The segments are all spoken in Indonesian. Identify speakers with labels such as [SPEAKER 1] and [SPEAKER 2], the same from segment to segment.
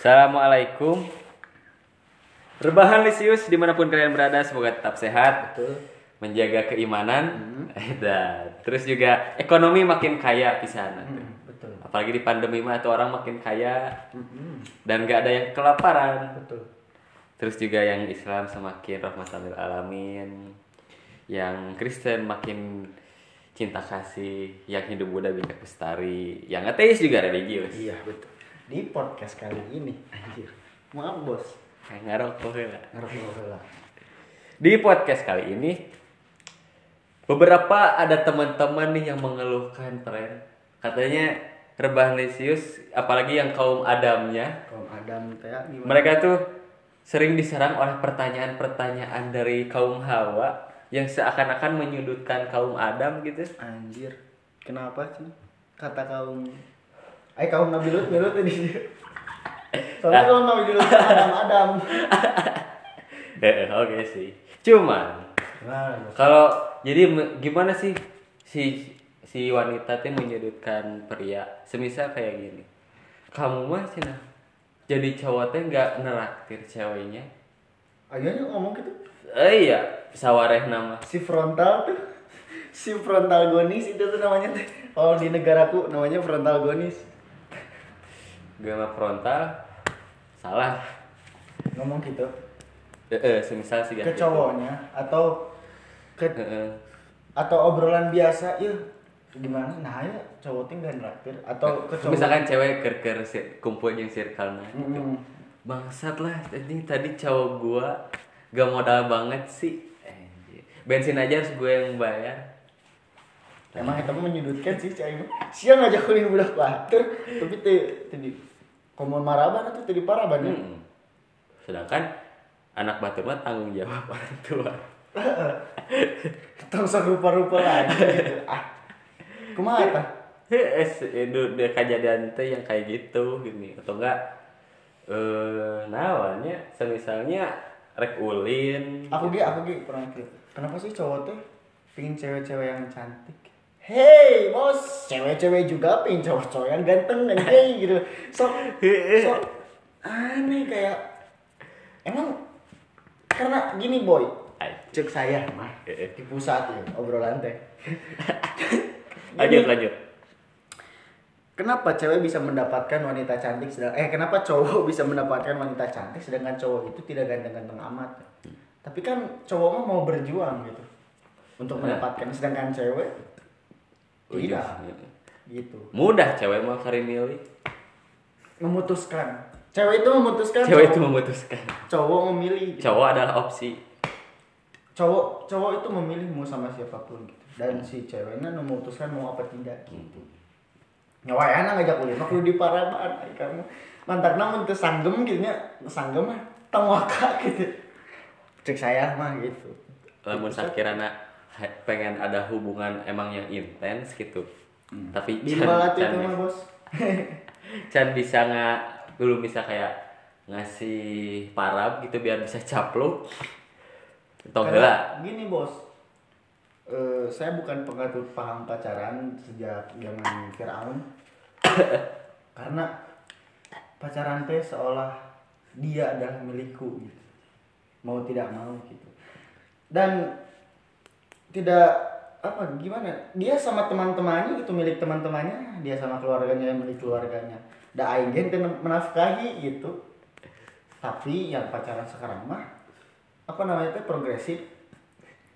[SPEAKER 1] Assalamualaikum. Rebahan Lisius di mana pun kalian berada semoga tetap sehat.
[SPEAKER 2] Betul.
[SPEAKER 1] Menjaga keimanan. Dan Terus juga ekonomi makin kaya pisan.
[SPEAKER 2] Hmm, betul.
[SPEAKER 1] Apalagi di pandemi mah tuh orang makin kaya.
[SPEAKER 2] Hmm,
[SPEAKER 1] Dan gak ada yang kelaparan.
[SPEAKER 2] Betul.
[SPEAKER 1] Terus juga yang Islam semakin rahmatan lil alamin. Yang Kristen makin cinta kasih. Yang hidup Buddha bijak lestari Yang ateis juga religius.
[SPEAKER 2] Iya, betul. Di podcast kali ini, anjir. Maaf, Bos.
[SPEAKER 1] Ngarokok ya
[SPEAKER 2] Ngerti lah.
[SPEAKER 1] Di podcast kali ini beberapa ada teman-teman nih yang mengeluhkan tren katanya rebahan lisius apalagi yang kaum adamnya
[SPEAKER 2] Kaum Adam teh gimana?
[SPEAKER 1] mereka tuh sering diserang oleh pertanyaan-pertanyaan dari kaum Hawa yang seakan-akan menyudutkan kaum Adam gitu
[SPEAKER 2] Anjir. Kenapa sih? Kata kaum Eh kaum Nabi Lut, Lut ini. Soalnya kaum Nabi Lut Adam Adam.
[SPEAKER 1] Eh, oke sih cuman? Kalau jadi gimana sih si si wanita teh menyudutkan pria? Semisal kayak gini. Kamu mah cina jadi cowok teh nggak neraktir ceweknya.
[SPEAKER 2] Akhirnya ngomong gitu.
[SPEAKER 1] Eh iya, sawareh nama.
[SPEAKER 2] Si frontal tuh si frontal gonis itu tuh namanya teh. Kalau di negaraku namanya frontal gonis.
[SPEAKER 1] Gama frontal salah.
[SPEAKER 2] Ngomong gitu
[SPEAKER 1] Eh, eh semisal sih
[SPEAKER 2] ke cowoknya atau ke
[SPEAKER 1] Heeh.
[SPEAKER 2] atau obrolan biasa ya gimana nah ya cowok teh nggak neraktir atau ke cowok
[SPEAKER 1] Misalkan cewek ker ker si- kumpul yang circle nah.
[SPEAKER 2] Mm-mm.
[SPEAKER 1] Bangsat lah, ini tadi cowok gua gak modal banget sih. Bensin aja harus gue yang bayar.
[SPEAKER 2] emang itu menyudutkan sih cai siang aja kulin budak batur tapi tadi komun maraban atau tadi paraban ya
[SPEAKER 1] Hmm. Sedangkan anak batur mah tanggung jawab orang tua.
[SPEAKER 2] tong sok rupa-rupa lagi gitu. ah. Kumaha tah
[SPEAKER 1] Es itu dia kejadian teh yang kayak gitu gini. Atau enggak eh nawanya semisalnya rek ulin.
[SPEAKER 2] Aku ge aku ge pernah gitu kenapa sih cowok teh pingin cewek-cewek yang cantik Hei bos, cewek-cewek juga pingin cowok-cowok yang ganteng anjing gitu. Sok, sok aneh kayak emang karena gini boy, cek saya mah di pusat ya obrolan teh.
[SPEAKER 1] lanjut lanjut
[SPEAKER 2] Kenapa cewek bisa mendapatkan wanita cantik sedang eh kenapa cowok bisa mendapatkan wanita cantik sedangkan cowok itu tidak ganteng-ganteng amat? Tapi kan cowok mah mau berjuang gitu untuk
[SPEAKER 1] Nah.
[SPEAKER 2] mendapatkan sedangkan cewek tidak
[SPEAKER 1] Ujung.
[SPEAKER 2] gitu.
[SPEAKER 1] mudah cewek mau kari milih
[SPEAKER 2] Memutuskan. Cewek itu memutuskan.
[SPEAKER 1] cewek
[SPEAKER 2] cowok,
[SPEAKER 1] itu memutuskan
[SPEAKER 2] cowok memilih.
[SPEAKER 1] cowok adalah opsi
[SPEAKER 2] Cowok cowok itu memilih mau sama siapa pun gitu. Dan si ceweknya memutuskan mau apa tidak gitu. Nyawa enak ngajak kuliah mah kudu di paraban ai kamu. Mantak namun teu sanggem gitu nya, sanggem mah tangwaka gitu. Cek saya mah gitu.
[SPEAKER 1] lamun sakirana ha- pengen ada hubungan emang yang intens gitu tapi
[SPEAKER 2] Bimbal atuh
[SPEAKER 1] can,
[SPEAKER 2] itu mah bos.
[SPEAKER 1] can bisa nggak belum bisa kayak ngasih parab gitu biar bisa capluk atau
[SPEAKER 2] Karena gini bos, Eh, saya bukan pengatur paham pacaran sejak zaman Firaun. Karena pacaran teh seolah dia adalah milikku gitu. Mau tidak mau gitu. Dan tidak apa gimana? Dia sama teman-temannya itu milik teman-temannya, dia sama keluarganya milik keluarganya. Da aing ge teu menafkahi gitu. Tapi yang pacaran sekarang mah apa namanya teh progresif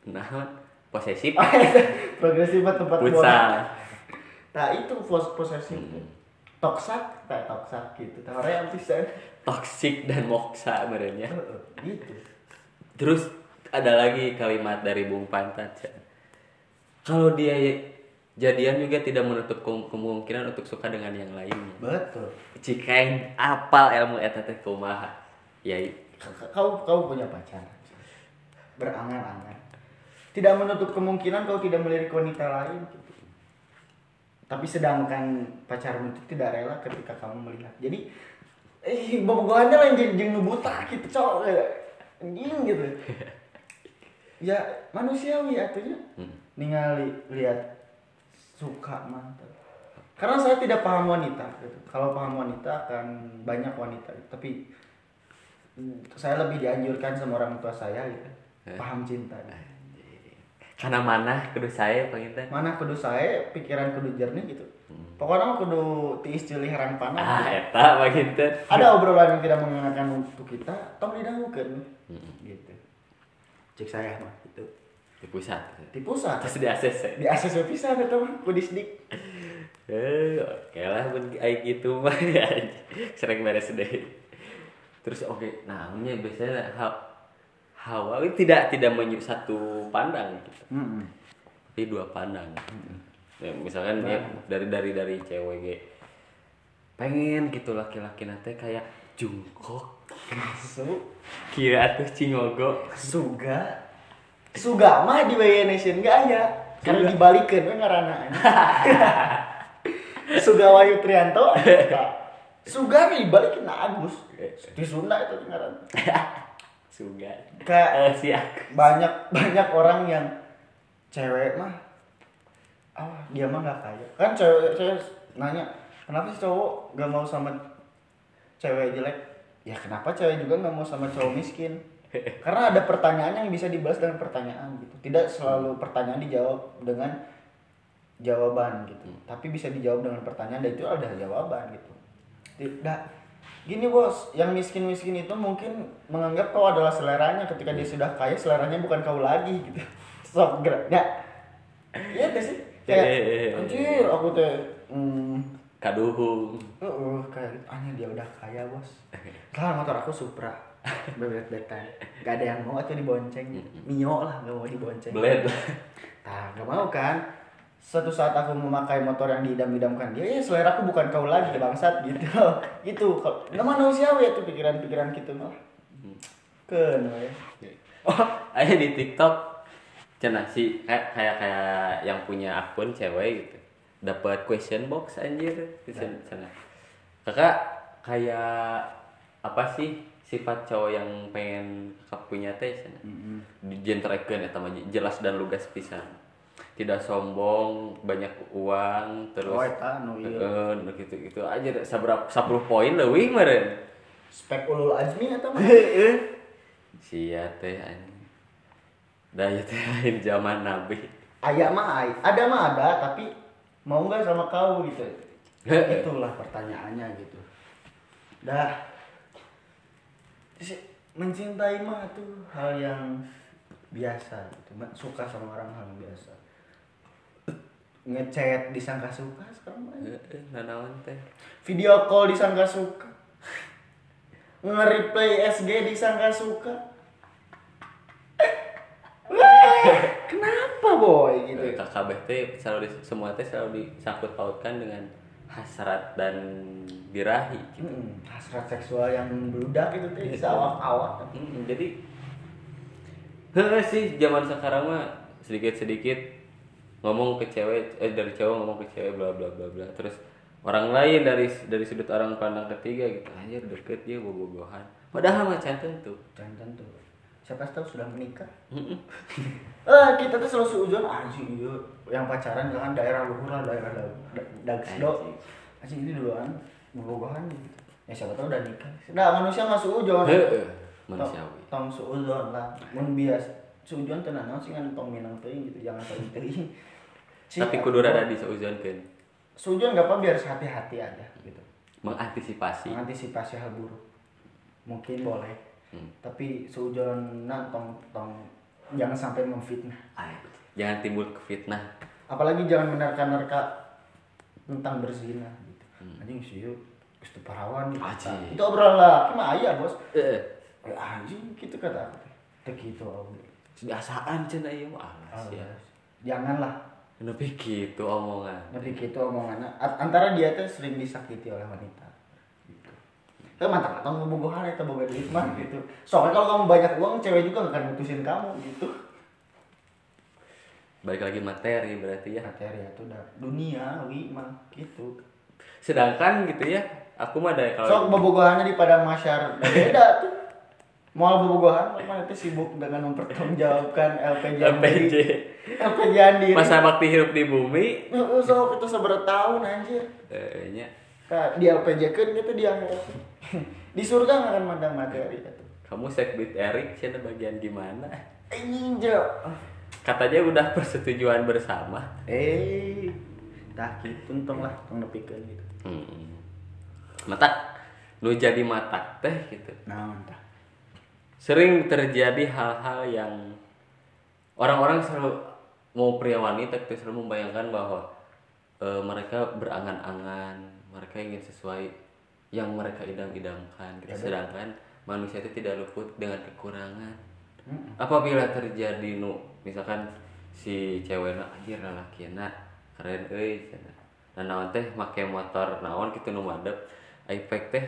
[SPEAKER 1] nah posesif
[SPEAKER 2] progresif mah tempat
[SPEAKER 1] futsal.
[SPEAKER 2] Nah itu pos posesif.
[SPEAKER 1] Hmm.
[SPEAKER 2] Toksak, tak toksak gitu. Tahu yang bisa.
[SPEAKER 1] toksik dan moksa sebenarnya
[SPEAKER 2] Gitu.
[SPEAKER 1] terus ada lagi kalimat dari Bung Pantat Chan. kalau dia jadian juga tidak menutup ke- kemungkinan untuk suka dengan yang lainnya
[SPEAKER 2] Betul.
[SPEAKER 1] jika yang apal ilmu eta teh kumaha ya
[SPEAKER 2] Kau kau punya pacar. Berangan-angan. Tidak menutup kemungkinan kau tidak melirik wanita lain gitu. Tapi sedangkan pacarmu itu tidak rela ketika kamu melihat. Jadi eh bobogohannya lain jeung jeung nu buta gitu, cowok. Anjing gitu. ya manusiawi atunya
[SPEAKER 1] Hmm.
[SPEAKER 2] ningali lihat suka mantap karena saya tidak paham wanita gitu. kalau paham wanita akan banyak wanita tapi mm, saya lebih dianjurkan sama orang tua saya gitu.
[SPEAKER 1] Eh.
[SPEAKER 2] paham cinta
[SPEAKER 1] karena mana kudu saya penginten
[SPEAKER 2] mana kudu saya pikiran kudu jernih gitu. Pokoknya mah kudu tiis cili herang
[SPEAKER 1] ah
[SPEAKER 2] panas
[SPEAKER 1] eta
[SPEAKER 2] ada obrolan yang tidak mengenakan untuk kita tong didahulukan gitu cek saya mah gitu
[SPEAKER 1] di pusat.
[SPEAKER 2] Di pusat.
[SPEAKER 1] Terus di ACC
[SPEAKER 2] di ACC pisan itu mah kudisdik
[SPEAKER 1] eh oke lah pun kayak gitu mah sering beres deh. Terus oke. Nah ini biasanya ha- hawa itu tidak tidak menyu satu pandang gitu. Tapi dua pandang. Ya, misalkan ya, dari dari dari cewek ge, pengen gitu laki-laki nate kayak jungkok
[SPEAKER 2] masuk.
[SPEAKER 1] Kira tuh cingogo
[SPEAKER 2] Suga. Suga mah di WY Nation gak ada. Karena dibalikin we ngaranna Suga Wayu Trianto. Suga nih dibalikin na Agus. Di Sunda itu ngaran.
[SPEAKER 1] Suga.
[SPEAKER 2] Kayak
[SPEAKER 1] eh,
[SPEAKER 2] banyak banyak orang yang cewek mah ah dia mah nggak kaya. Kan cewek cewek nanya kenapa sih cowok gak mau sama cewek jelek ya kenapa cewek juga nggak mau sama cowok miskin? Karena ada pertanyaan yang bisa dibalas dengan pertanyaan gitu. Tidak selalu pertanyaan dijawab dengan jawaban gitu. Tapi bisa dijawab dengan pertanyaan dan itu ada jawaban gitu. Tidak gini bos. Yang miskin miskin itu mungkin menganggap kau adalah seleranya. Ketika dia sudah kaya seleranya bukan kau lagi gitu. Sok gerak. Ya iya sih? Kayak
[SPEAKER 1] Eh.
[SPEAKER 2] anjir aku teh hmm,
[SPEAKER 1] kaduhung
[SPEAKER 2] uh, kayak gitu anjir dia udah kaya bos kan motor aku Supra bebek betan gak ada yang mau atau dibonceng mio lah gak mau dibonceng
[SPEAKER 1] blade
[SPEAKER 2] Nah, gak mau kan? Suatu saat aku memakai motor yang diidam-idamkan dia, ya selera aku bukan kau lagi bangsat gitu. gitu. Nggak manusiawi ya tuh pikiran-pikiran gitu mah. Ken we.
[SPEAKER 1] Oh, ayo di TikTok cina sih kayak kayak kayak yang punya akun cewek gitu. Dapat question box anjir di sana. sana. Kakak kayak apa sih sifat cowok yang pengen kakak punya teh sana? Dijentrekeun eta mah jelas dan lugas pisan. Tidak sombong, banyak uang, terus
[SPEAKER 2] Oh, eta nu ieu.
[SPEAKER 1] Heeh, nu gitu-gitu aja saberapa 10 poin leuwih meureun.
[SPEAKER 2] Spek ulul azmi atau?
[SPEAKER 1] Sia teh anjing. Da ieu teh lain zaman Nabi.
[SPEAKER 2] Aya mah. Ada mah ada, tapi mau nggak sama kau gitu. Itulah pertanyaannya gitu. Dah. Mencintai mah tuh hal yang biasa gitu. Suka sama orang hal yang biasa. Ngechat disangka suka sekarang mah.
[SPEAKER 1] Nanaon teh.
[SPEAKER 2] Video call disangka suka. Nge-replay SG disangka suka. Weh, Kenapa boy gitu?
[SPEAKER 1] Gitu. KKB teh selalu di- semua teh selalu disangkut pautkan dengan hasrat dan birahi gitu.
[SPEAKER 2] Hmm, hasrat seksual yang beludak itu teh bisa awak-awak.
[SPEAKER 1] Mm, jadi Heeh sih zaman sekarang mah sedikit-sedikit ngomong ke cewek eh dari cowok ngomong ke cewek bla bla bla bla terus orang lain dari dari sudut orang pandang ketiga gitu anjir deket dia bobogohan padahal mah can tentu
[SPEAKER 2] Dan tentu siapa tahu sudah menikah. Eh kita tuh selalu seujon anjing iya yang pacaran jangan daerah luhur lah daerah da- da- dagsdo. Anjing ini duluan bobogohan gitu. Ya siapa tahu udah nikah. Nah manusia seujon.
[SPEAKER 1] Heeh, manusiawi
[SPEAKER 2] Tong seujon lah. Mun bias seujon teu naon sih kan tong minang teuing gitu jangan teuing teuing. Si-
[SPEAKER 1] tapi kudu rada diseuzonkeun
[SPEAKER 2] Seujon nggak apa biar hati-hati aja gitu.
[SPEAKER 1] mengantisipasi
[SPEAKER 2] Mengantisipasi hal buruk. Mungkin boleh.
[SPEAKER 1] Hmm.
[SPEAKER 2] Tapi seujon tong tong jangan sampai memfitnah.
[SPEAKER 1] Ay, jangan timbul ke fitnah
[SPEAKER 2] apalagi jangan menerka-nerka tentang berzina gitu. anjing sih Gusti parawan gitu.
[SPEAKER 1] Anjing.
[SPEAKER 2] itu obrolan lah. Mah aya bos.
[SPEAKER 1] Eh
[SPEAKER 2] Eh, anjing gitu kata teh gitu om.
[SPEAKER 1] Biasaan cenah ieu mah. Alas ya
[SPEAKER 2] janganlah.
[SPEAKER 1] Nepi kitu omongan.
[SPEAKER 2] Tapi gitu omongannya A- antara dia tuh sering disakiti oleh wanita. gitu. Tapi mantap atau ngebogohan itu boga duit mah gitu. Soalnya kalau kamu banyak uang, cewek juga gak akan mutusin kamu gitu.
[SPEAKER 1] balik lagi materi berarti ya
[SPEAKER 2] Materi itu udah dunia, wi mah gitu.
[SPEAKER 1] sedangkan gitu ya aku mah ada
[SPEAKER 2] Sok
[SPEAKER 1] kalau
[SPEAKER 2] bobogohannya di padang masyar beda tuh. Mau bobogohan, mana teh sibuk dengan mempertanggungjawabkan LPG
[SPEAKER 1] LPG.
[SPEAKER 2] LPG andiri.
[SPEAKER 1] Masa bakti hidup di bumi.
[SPEAKER 2] Heeh, sok itu seberapa tahun anjir.
[SPEAKER 1] Eh, nya.
[SPEAKER 2] Ka di LPG kan gitu di akhirat. Di surga nggak akan mandang materi itu.
[SPEAKER 1] Kamu sekbit Erik cina bagian gimana?
[SPEAKER 2] Anjing Jo.
[SPEAKER 1] Katanya udah persetujuan bersama.
[SPEAKER 2] Eh, tah gitu tong lah, tong nepikeun gitu.
[SPEAKER 1] Hmm. Matak lu jadi matak teh gitu.
[SPEAKER 2] Naon tah?
[SPEAKER 1] Sering terjadi hal-hal yang orang-orang selalu mau pria wanita itu selalu membayangkan bahwa eh, mereka berangan-angan, mereka ingin sesuai yang mereka idam-idamkan. gitu. Sedangkan manusia itu tidak luput dengan kekurangan. Apabila terjadi nu misalkan si cewek na anjir lalaki na keren euy cenah. Nah naon teh make motor naon kitu nu madep iPad teh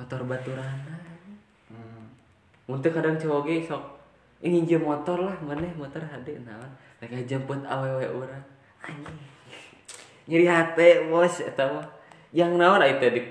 [SPEAKER 1] motor baturana.
[SPEAKER 2] Hmm.
[SPEAKER 1] Muntah kadang cowok ge sok ingin jem motor lah mana motor hade naon mereka jemput awewe urang anjing nyeri hate bos mah yang naon teh di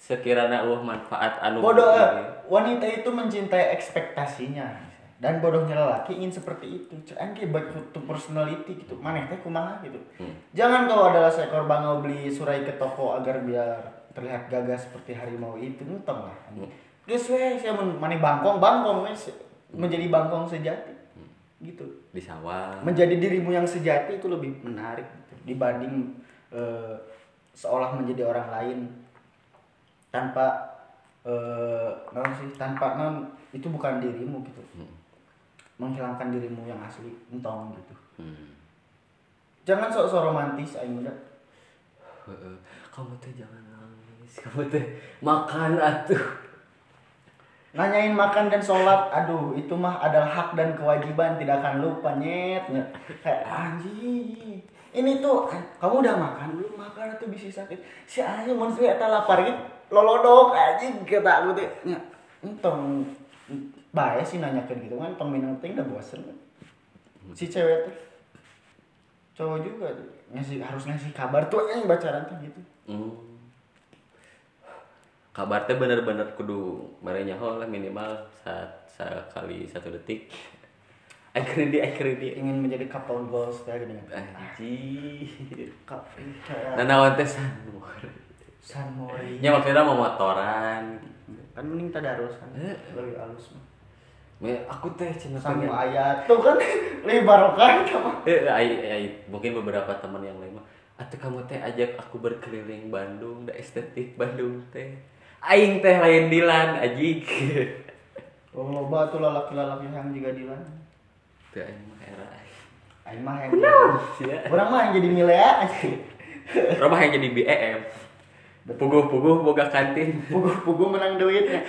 [SPEAKER 1] sekiranya uh manfaat anu
[SPEAKER 2] Bodoh, eh. wanita itu mencintai ekspektasinya dan bodohnya lelaki ingin seperti itu. Cuman kayak to personality gitu. Maneh teh kumaha gitu.
[SPEAKER 1] Hmm.
[SPEAKER 2] Jangan kau adalah seekor bangau beli surai ke toko agar biar terlihat gagah seperti harimau itu nutong lah.
[SPEAKER 1] Hmm.
[SPEAKER 2] Geus we sia mun maneh bangkong bangkong we se- menjadi bangkong sejati. Gitu.
[SPEAKER 1] di sawah
[SPEAKER 2] Menjadi dirimu yang sejati itu lebih menarik gitu, dibanding eh, seolah menjadi orang lain tanpa eh non sih tanpa non itu bukan dirimu gitu
[SPEAKER 1] Hmm.
[SPEAKER 2] menghilangkan dirimu yang asli entong gitu
[SPEAKER 1] Hmm.
[SPEAKER 2] jangan sok-sok romantis aing udah
[SPEAKER 1] Heeh. kamu teh jangan nangis kamu teh makan atuh
[SPEAKER 2] nanyain makan dan sholat aduh itu mah adalah hak dan kewajiban tidak akan lupa nyet nyet kayak anjing ini tuh kamu udah makan belum makan tuh bisa sakit si anjing mun sih eta lapar gitu lolodok anjing kata aku teh entong bae sih nanyakan gitu kan tong minang teh udah bosen kan. si cewek tuh cowok juga tuh ngasih harus ngasih kabar tuh yang bacaran tuh gitu
[SPEAKER 1] Hmm. Kabar teh bener-bener kudu merenya lah minimal saat sekali satu detik. Akhirnya dia akhirnya dia
[SPEAKER 2] ingin menjadi couple goals kayak gini
[SPEAKER 1] anjir.
[SPEAKER 2] couple
[SPEAKER 1] Nah naon teh sanmur.
[SPEAKER 2] San Mori
[SPEAKER 1] Nya maksudnya mau motoran.
[SPEAKER 2] kan mending tadarus kan
[SPEAKER 1] Eh.
[SPEAKER 2] lebih halus mah
[SPEAKER 1] aku teh cina
[SPEAKER 2] sama ayat tuh kan lebih barokah sama
[SPEAKER 1] Eh, ai, ai, mungkin beberapa teman yang lain mah atau kamu teh ajak aku berkeliling Bandung, da estetik Bandung teh. Aing teh lain dilan ajik.
[SPEAKER 2] oh loba tuh lalaki-lalaki yang juga di
[SPEAKER 1] Teu aing mah era.
[SPEAKER 2] Aing mah yang
[SPEAKER 1] Sia.
[SPEAKER 2] orang mah yang jadi milea
[SPEAKER 1] Rumah yang jadi BEM. Puguh-puguh boga kantin.
[SPEAKER 2] pugu-pugu menang duitnya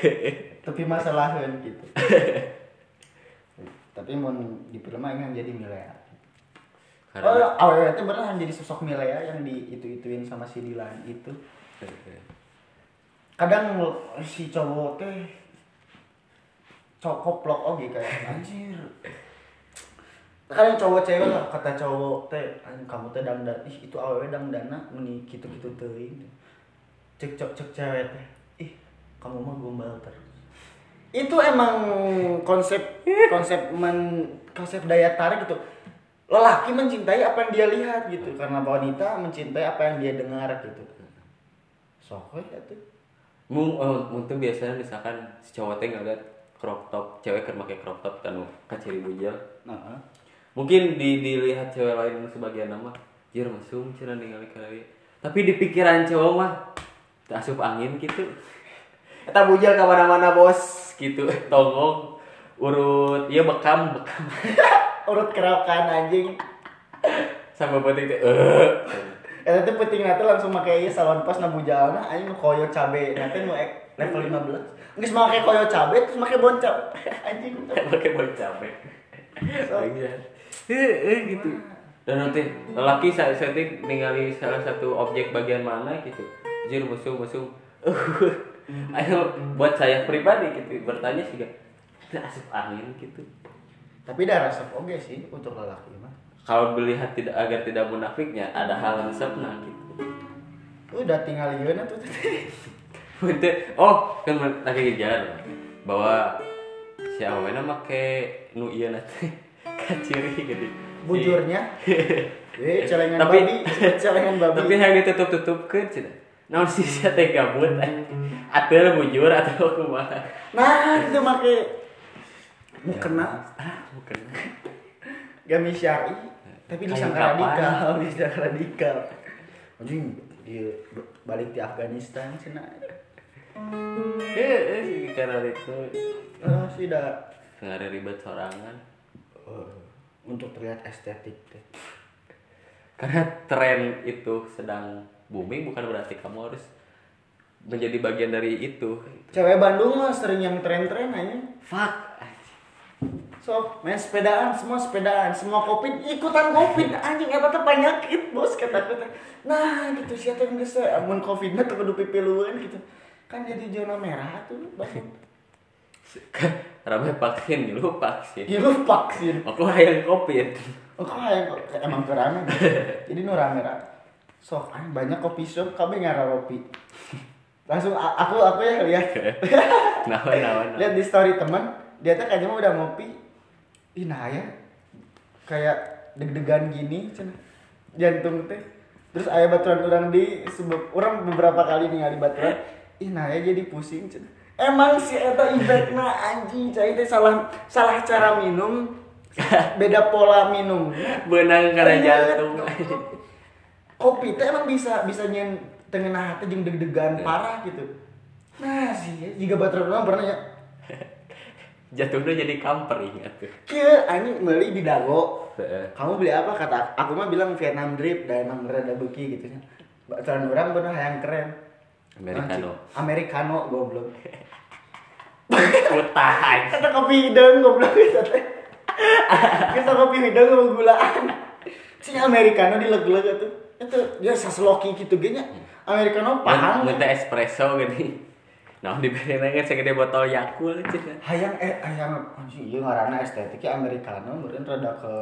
[SPEAKER 2] tapi masalahan gitu tapi mau di film yang jadi milea
[SPEAKER 1] Karena
[SPEAKER 2] oh awalnya itu beneran jadi sosok milea yang di itu ituin sama si Dilan itu kadang si cowok teh cowok koplok oke kayak anjir kadang cowok cewek lah kata cowok teh "Anjing, kamu teh dangdan ih itu awewe dangdana meni gitu gitu teuing. Cek cok cek cewek teh ih kamu mah gombal terus. Itu emang konsep konsep men konsep daya tarik gitu. Lelaki mencintai apa yang dia lihat gitu karena wanita mencintai apa yang dia dengar gitu. Sok we atuh
[SPEAKER 1] Mung, oh, mungkin biasanya misalkan si cowok teh ngeliat crop top, cewek kan pakai crop top kan kaciri bujel.
[SPEAKER 2] nah
[SPEAKER 1] Mungkin di dilihat cewek lain sebagian nama, jir mesum cina ningali kali. Tapi di pikiran cowok mah asup angin gitu. Eta bujel ka mana-mana bos gitu. Tongong urut ieu bekam bekam
[SPEAKER 2] urut kerokan anjing
[SPEAKER 1] sama penting teh eh
[SPEAKER 2] eta teh penting nanti langsung make ieu salon pas na bujalna anjing nu koyo cabe nanti nu level 15 geus make koyo cabe terus make boncap anjing
[SPEAKER 1] pakai bocah capek. Iya. Eh, eh gitu. Dan nanti lelaki saya setting ningali salah satu objek bagian mana gitu. Jir musuh musuh. Ayo buat saya pribadi gitu bertanya sih gak asup angin gitu.
[SPEAKER 2] tapi dah resep oge sih untuk lelaki mah
[SPEAKER 1] Kalau melihat tidak agar tidak munafiknya ada hal resepna gitu.
[SPEAKER 2] udah tinggal ieu tuh
[SPEAKER 1] oh kan lagi kejar bahwa si awena make nu ieu nanti kaciri gitu
[SPEAKER 2] bujurnya? Eh celengan
[SPEAKER 1] Tapi-
[SPEAKER 2] babi celengan babi.
[SPEAKER 1] Tapi yang ditutup-tutupkeun cenah naon sih sia teh gabut atur bujur atau kumaha?
[SPEAKER 2] Nah itu make mukena
[SPEAKER 1] ah bukan
[SPEAKER 2] gamis syari tapi disangka radikal disangka radikal anjing dia balik di Afghanistan cina.
[SPEAKER 1] Eh sih karena itu.
[SPEAKER 2] Oh, sudah
[SPEAKER 1] ngare ribet sorangan.
[SPEAKER 2] Eh, untuk terlihat estetik. Teh
[SPEAKER 1] karena tren itu sedang booming bukan berarti kamu harus menjadi bagian dari itu.
[SPEAKER 2] Cewek Bandung mah sering yang tren-tren aja
[SPEAKER 1] fuck
[SPEAKER 2] so main sepedaan semua sepedaan semua covid ikutan covid anjing. Eta teh penyakit bos kata kata nah gitu siapa yang bisa amun covid tuh kudu pipiluan gitu. Kan jadi zona merah tuh Bandung
[SPEAKER 1] ramai vaksin dulu vaksin.
[SPEAKER 2] Ya lu vaksin.
[SPEAKER 1] Aku hayang covid
[SPEAKER 2] oh kok yang emang kerame jadi nu rame rame sok ah, banyak kopi shop kami ngara kopi. Langsung aku aku ya lihat.
[SPEAKER 1] Nawan nawan
[SPEAKER 2] lihat di story teman dia tuh kayaknya udah ngopi. Ih nah ya. Kayak deg-degan gini cenah jantung teh. Terus ayah baturan orang di sebab orang beberapa kali ningali baturan. Ih nah ya jadi pusing cenah emang si eta efekna anjing cai teh salah salah cara minum beda pola minum
[SPEAKER 1] benang karena
[SPEAKER 2] Ternyata,
[SPEAKER 1] jantung
[SPEAKER 2] kopi teh emang bisa bisa nyen tengah hati jeung deg-degan
[SPEAKER 1] Ya.
[SPEAKER 2] parah gitu nah sih jika baturan orang pernah ya
[SPEAKER 1] jatuhnya jadi kamper ingat tuh
[SPEAKER 2] Kia, anjing beli di Dago. Kamu beli apa? Kata aku mah bilang Vietnam drip, dan emang rada beki gitu nya. Baturan orang bener yang keren.
[SPEAKER 1] Americano.
[SPEAKER 2] Americano goblok.
[SPEAKER 1] utah
[SPEAKER 2] Kata kopi hidung goblok. Kita kopi hidung sama gulaan. Si Americano dileg-leg itu. Itu dia sasloki gitu gini. Americano paham.
[SPEAKER 1] minta espresso gini nah diberi nanya segede botol Yakult cina
[SPEAKER 2] hayang eh hayang anjing ieu ngaranna estetiknya americano meureun rada ke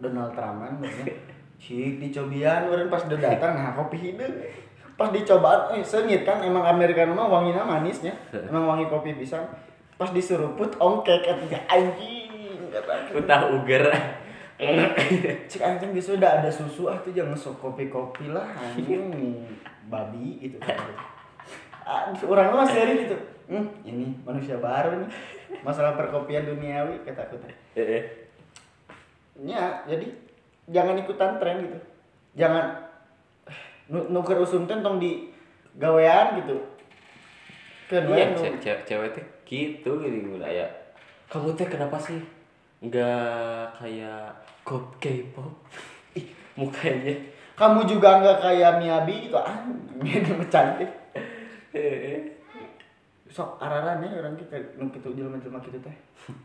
[SPEAKER 2] Donald Trump meureun cik dicobian meureun pas udah datang nah kopi hideung pas dicobaan eh sengit kan emang americano mah wanginya manisnya. Emang wangi kopi pisang. Pas disuruput ongkek eta anjing
[SPEAKER 1] utah uger.
[SPEAKER 2] Cik anjing geus udah ada susu ah tuh jangan sok kopi-kopi lah anjing babi gitu. Orang mah seri gitu. Hmm, ini manusia baru nih. Masalah perkopian duniawi kata aku
[SPEAKER 1] Eh,
[SPEAKER 2] ya jadi jangan ikutan tren gitu. Jangan nuker usum teh tong di gawean gitu. Kan
[SPEAKER 1] iya
[SPEAKER 2] we nu-
[SPEAKER 1] ce- ce- cewek teh gitu gitu ya kamu teh kenapa sih? Nggak kayak kop K-pop. Ih mukanya.
[SPEAKER 2] Kamu juga nggak kayak Miyabi gitu ah minum cantik. Sok araran ya orang kita nu kitu jelema-jelema kitu teh.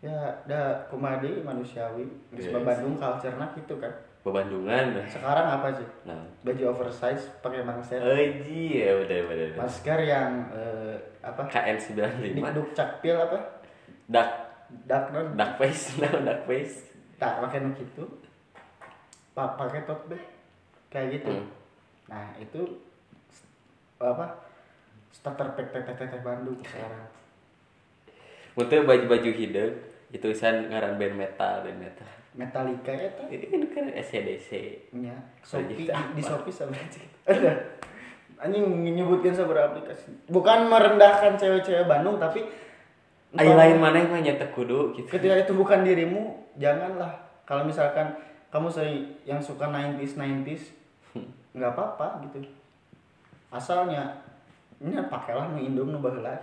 [SPEAKER 2] Ya da kumadi manusiawi geus
[SPEAKER 1] Yes.
[SPEAKER 2] Bandung culture gitu kan
[SPEAKER 1] Bebandungan.
[SPEAKER 2] Sekarang apa sih?
[SPEAKER 1] Nah.
[SPEAKER 2] Baju oversize pakai mangset
[SPEAKER 1] Oji ya udah udah udah.
[SPEAKER 2] Masker yang eh, apa?
[SPEAKER 1] KN
[SPEAKER 2] di
[SPEAKER 1] 95
[SPEAKER 2] duk cakpil apa?
[SPEAKER 1] Dark
[SPEAKER 2] dark non?
[SPEAKER 1] Dark face nah dark face.
[SPEAKER 2] Tak pakai nu gitu. Pak pakai tote bag. Kayak gitu.
[SPEAKER 1] Hmm.
[SPEAKER 2] nah itu apa? Starter pack teh Bandung sekarang.
[SPEAKER 1] Untuk baju-baju hidung itu tulisan ngaran band metal band metal
[SPEAKER 2] Metallica ya teh
[SPEAKER 1] ini kan SCDC
[SPEAKER 2] nya Shopee di Shopee sama ada. Anjing menyebutkan seberapa aplikasi bukan merendahkan cewek-cewek Bandung tapi
[SPEAKER 1] Ayo lain mana yang nyetek kudu gitu.
[SPEAKER 2] Ketika itu bukan dirimu janganlah. Kalau misalkan kamu sering yang suka 90s 90s nggak apa-apa gitu. Asalnya ini pakailah nu indung nu baheula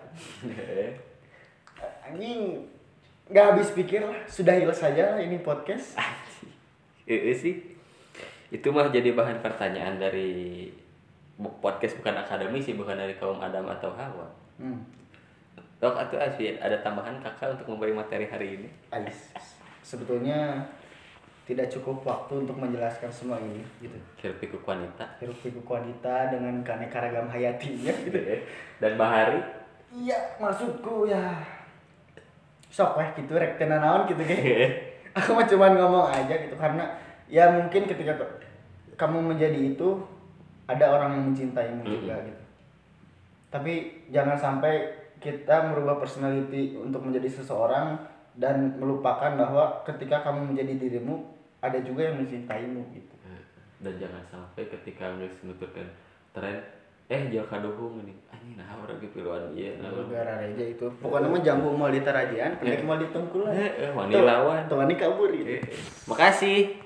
[SPEAKER 2] anjing nggak habis pikir lah sudahilah saja lah ini podcast
[SPEAKER 1] Iya sih itu mah jadi bahan pertanyaan dari podcast bukan akademi sih bukan dari kaum Adam atau Hawa
[SPEAKER 2] hmm.
[SPEAKER 1] Dok, atau Asfi, ada tambahan kakak untuk memberi materi hari ini?
[SPEAKER 2] Ais. sebetulnya tidak cukup waktu untuk menjelaskan semua ini gitu
[SPEAKER 1] Hiruk pikuk wanita.
[SPEAKER 2] hiruk pikuk wanita dengan keanekaragam hayatinya gitu
[SPEAKER 1] Dan Bahari.
[SPEAKER 2] iya maksudku ya sok weh gitu rek tenan naon gitu ge. Aku mah cuman ngomong aja gitu karena ya mungkin ketika ke- kamu menjadi itu ada orang yang mencintaimu juga gitu. Tapi jangan sampai kita merubah personality untuk menjadi seseorang dan melupakan bahwa ketika kamu menjadi dirimu ada juga yang mencintaimu gitu.
[SPEAKER 1] Dan jangan sampai ketika nuturkeun tren eh jauh kaduhung ini. Anjing nah urang ge piluan ieu nah
[SPEAKER 2] negara reja itu. Pokoknya mah janggu mau di tarajian pendek mau di tengkulan
[SPEAKER 1] Eh, eh, wani lawan.
[SPEAKER 2] tuh wani kabur gitu
[SPEAKER 1] Eh, makasih